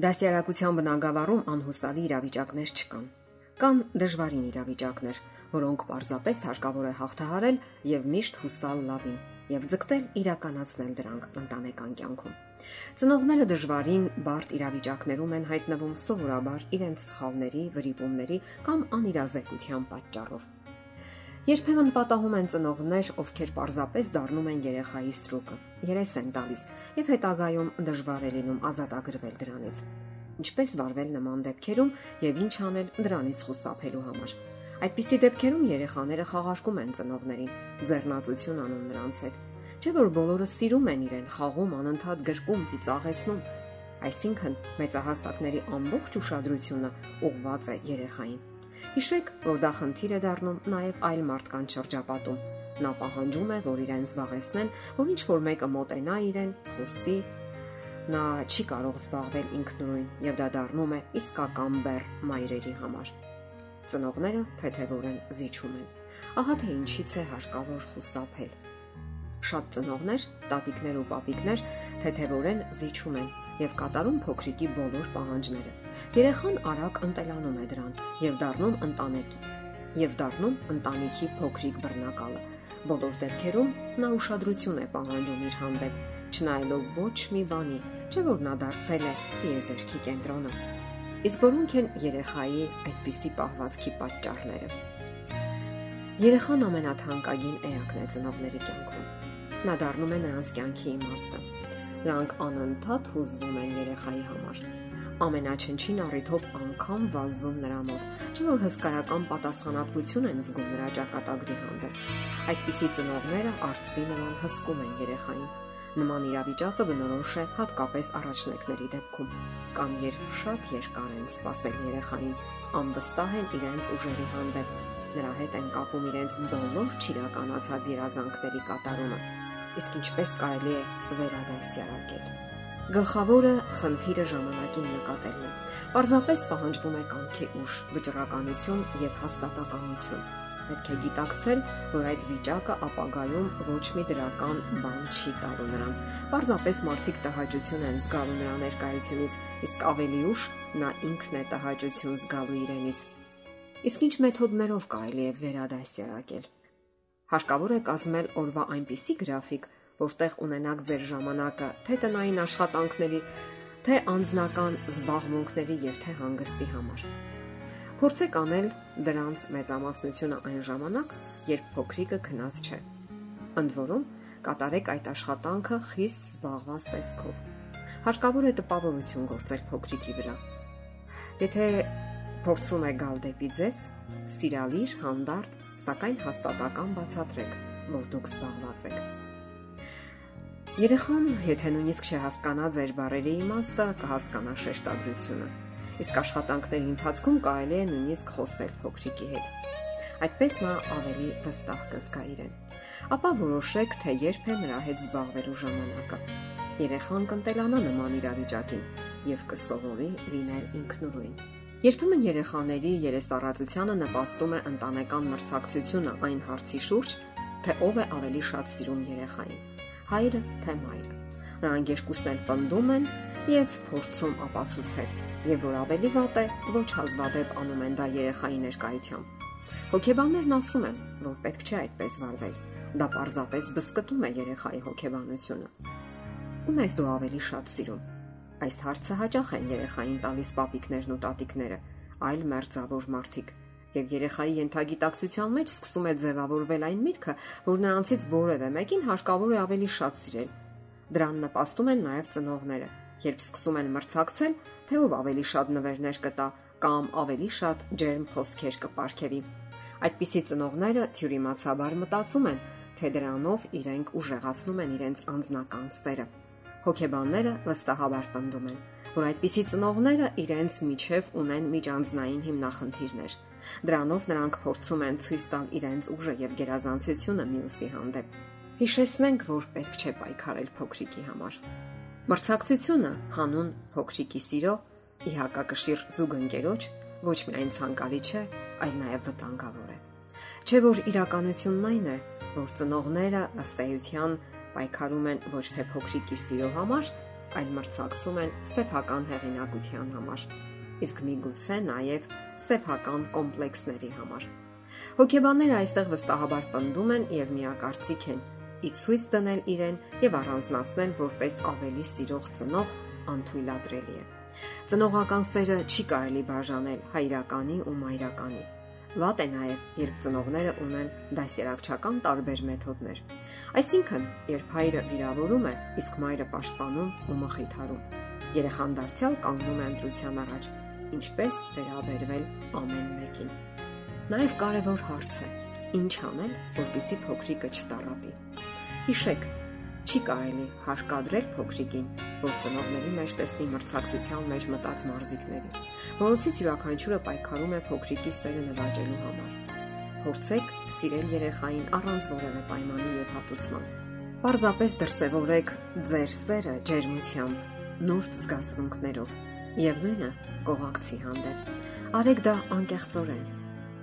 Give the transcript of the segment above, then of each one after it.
Դասերակցության բնագավառում անհուսալի իրավիճակներ չկան։ Կան դժվարին իրավիճակներ, որոնք պարզապես հարկավոր է հաղթահարել եւ միշտ հուսալ լավին եւ ձգտել իրականացնել դրանք ընտանեկան կյանքում։ Ծնողները դժվարին բարդ իրավիճակներում են հայտնվում սովորաբար իրենց սխալների, վրիպումների կամ անիրազեկության պատճառով։ Երբեմն պատահում են ծնողներ, ովքեր պարզապես դառնում են երեխայի ստրուկը, երես են տալիս եւ հետագայում դժվար է լինում ազատագրվել դրանից։ Ինչպես վարվել նման դեպքերում եւ ինչ անել դրանից խուսափելու համար։ Այդպիսի դեպքերում երեխաները խաղարկում են ծնողներին, ձեռնացություն անում նրանց հետ։ Չէ՞ որ բոլորը սիրում են իրեն, խաղում, անընդհատ գրկում, ծիծաղեցնում։ Այսինքն մեծահասակների ամբողջ ուշադրությունը ուղղված է երեխային Հիշեք, որ դա խնդիր է դառնում նաև այլ մարդկանց շրջապատում։ Նա պահանջում է, որ իրեն զբաղեցնեն, որ ինչ որ մեկը մոտենա իրեն, խոսի։ Նա չի կարող զբաղվել ինքնուրույն եւ դա դառնում է իսկական բեռ մայրերի համար։ Ծնողները թեթևորեն զիջում են։ Ահա թե ինչից է հարկավոր խուսափել։ Շատ ծնողներ, տատիկներ ու պապիկներ թեթևորեն զիջում են եւ կատարում փոքրիկի բոլոր պահանջները։ Երեխան արագ ընտելանում է դրան եւ դառնում ընտանեկի եւ դառնում ընտանիքի փոքրիկ բռնակալը։ Բոլոր դեպքերում նա ուշադրություն է պահանջում իր հանդեպ, չնայելով ոչ մի բանի, չէ՞ որ նա դարձել է տիեզերքի կենտրոնը։ Իսկ որոնք են երեխայի այդպիսի պահվածքի պատճառները։ Երեխան ամենաթանկագին էակն է ծնողների կյանքում։ Նա դառնում է նրանց կյանքի իմաստը Նրանք անընդհատ հուզվում են երեխայի համար ամենաչնչին առիթով անգամ վազում նրա մոտ, չէ որ հսկայական պատասխանատվություն են զգում նրա ճակատագրի հանդեպ։ Այդպիսի ծնողները արծվի նրան հսկում են երեխային։ Նման իրավիճակը բնորոշ է հատկապես առաջնեկների դեպքում, կամ երբ շատ երկար են սпасել երեխային, անվստահ են իրենց ուժերի հանդեպ։ Նրա հետ են կապում իրենց բոլոր ճիրականացած երազանքների կատարումը։ Իսկ ինչպես կարելի է վերադասյարակել։ Գլխավորը խնդիրը ժամանակին նկատելն է։ Պարզապես պահանջվում է կանքի ուժ, վճռականություն եւ հաստատականություն։ Պետք է գիտակցել, որ այդ վիճակը ապագայում ոչ մի դրական բան չի տալու նրան։ Պարզապես մարդիկ տհաճություն են զգալու նրա ներկայությունից, իսկ ավելի ուշ նա ինքն է տհաճություն զգալու իրենից։ Իսկ ինչ մեթոդներով կարելի է վերադասյարակել Հարկավոր է կազմել օրվա այնպիսի գրաֆիկ, որտեղ ունենաք ձեր ժամանակը թե տնային աշխատանքների, թե անձնական զբաղմունքների եւ թե հանգստի համար։ Փորձեք անել դրանց մեծամասնությունը այն ժամանակ, երբ փոքրիկը քնած չէ։ Ընդ որում, կատարեք այդ աշխատանքը խիստ զբաղված տեսքով։ Հարկավոր է տպավորություն գործել փոքրիկի վրա։ Եթե փորձում է գալ դեպի ձեզ, սիրալիր, հանդարտ, սակայն հաստատական բացատրեք, որ դուք զբաղված եք։ Երեխան, եթե նույնիսկ չհասկանա ձեր բարերի իմաստը, կհասկանա շեշտադրությունը։ Իսկ աշխատանքների ընթացքում կարելի է նույնիսկ խոսել փոքրիկի հետ։ Այդպես նա ավելի վստահ կզգա իրեն։ Ապա որոշեք, թե երբ է նրա հետ զբաղվելու ժամանակը։ Երեխան կընտելանա նման իրավիճակին եւ կսովորի լինել ինքնուրույն։ Երբեմն երեխաների երեսառածությանը նպաստում է ընտանեկան մրցակցությունը այն հարցի շուրջ, թե ով է ավելի շատ սիրում երեխային՝ հայրը թե մայրը։ Նրանք երկուսն էլ պնդում են եւ փորձում ապացուցել, եւ որ ավելի վատ է, ոչ հազվադեպ անում են դա երեխայի ներկայությամբ։ Հոգեբաններն ասում են, որ պետք չէ այդպես վարվել։ Դա պարզապես բսկտում է երեխայի հոգեբանությունը։ Ում ես դու ավելի շատ սիրում Այս հարցը հաճախ են երեխային տալիս պապիկներն ու տատիկները, այլ մերձավոր մարդիկ։ Եվ երեխայի ենթագիտակցության մեջ սկսում է ձևավորվել այն միտքը, որ նրանցից որևէ մեկին հարկավոր է ավելի շատ սիրել։ Դրան նպաստում են նաև ծնողները, երբ սկսում են մրցակցել, թե ով ավելի շատ նվերներ կտա կամ ավելի շատ ջերմ խոսքեր կպարգևի։ Այդպիսի ծնողները թյուրիմացաբար մտածում են, թե դրանով իրենք ուժեղացնում են իրենց անձնական սերը։ Հոգեբանները վստահաբար պնդում են. Որ այդպիսի ծնողները իրենց միջև ունեն միջանձնային հիմնախնդիրներ։ Դրանով նրանք փորձում են ցույց տալ իրենց ուժը եւ գերազանցությունը մյուսի հանդեպ։ Հիշեցնենք, որ պետք չէ պայքարել փոքրիկի համար։ Մրցակցությունը հանուն փոքրիկի սիրո ի հակակշիռ զուգընկերոջ ոչ միայն ցանկալի չէ, այլ նաև վտանգավոր է։ Չէ որ իրականությունն այն է, որ ծնողները ըստ էության պայքարում են ոչ թե փոքրիկի սիրո համար, այլ մրցակցում են սեփական հեղինակության համար, իսկ միգուցե նաև սեփական կոմպլեքսների համար։ Հոգեբանները այստեղ վստահաբար պնդում են եւ միակարծիք են՝ ի ցույց դնել իրեն եւ առանձնացնել որպես ավելի սիրող ծնող անթույլատրելի է։ Ծնողական սերը չի կարելի բաժանել հայրականի ու մայրականի Վատ է նաև, երբ ծնողները ունեն դաստիարակչական տարբեր մեթոդներ։ Այսինքն, երբ հայրը վիրավորում է, իսկ մայրը պաշտպանում ու մխիթարում։ Երեխան դարձյալ կանգնում է ընտրության առաջ, ինչպես վերաբերվել ամեն մեկին։ Նաև կարևոր հարց է. ինչ անել, որպիսի փոքրիկը չտարապի։ Հիշեք, Չի կարելի հարկադրել փոքրիկին, որ ծնողների մեջ տեսնի մրցակցության մեջ մտած մարզիկների, որոնցից յուրաքանչյուրը պայքարում է փոքրիկի սերը նվաճելու համար։ Փորձեք սիրել երեխային առանց որևէ պայմանի եւ հատուցման։ Պարզապես դրսևորեք ձեր սերը ջերմությամբ, նուրբ զգացմունքներով եւ նույնը կողակցի հանդեպ։ Արեք դա անկեղծորեն։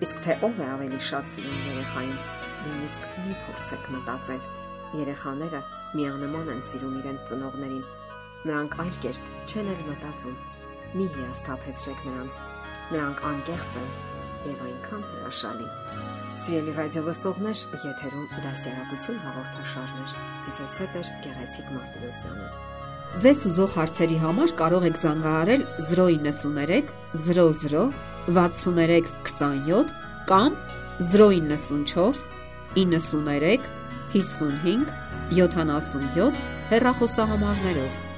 Իսկ թե ով է ավելի շատ սիրում երեխային, նույնիսկ մի փորձեք մտածել Երեխաները միանման են սիրում իրենց ծնողներին։ Նրանք այլ կերպ չեն էլ մտածում։ Մի հիասթափեցրեք նրանց։ Նրանք անկեղծ են եւ այնքան հրաշալի։ Սիրելի ռադիո լսողներ, եթերում դասերակցություն հաղորդաշարներ։ Ձեզ հետ է Գեղեցիկ Մարտիրոսյանը։ Ձեզ ուզող հարցերի համար կարող եք զանգահարել 093 00 63 27 կամ 094 93 55 77 հեռախոսահամարներով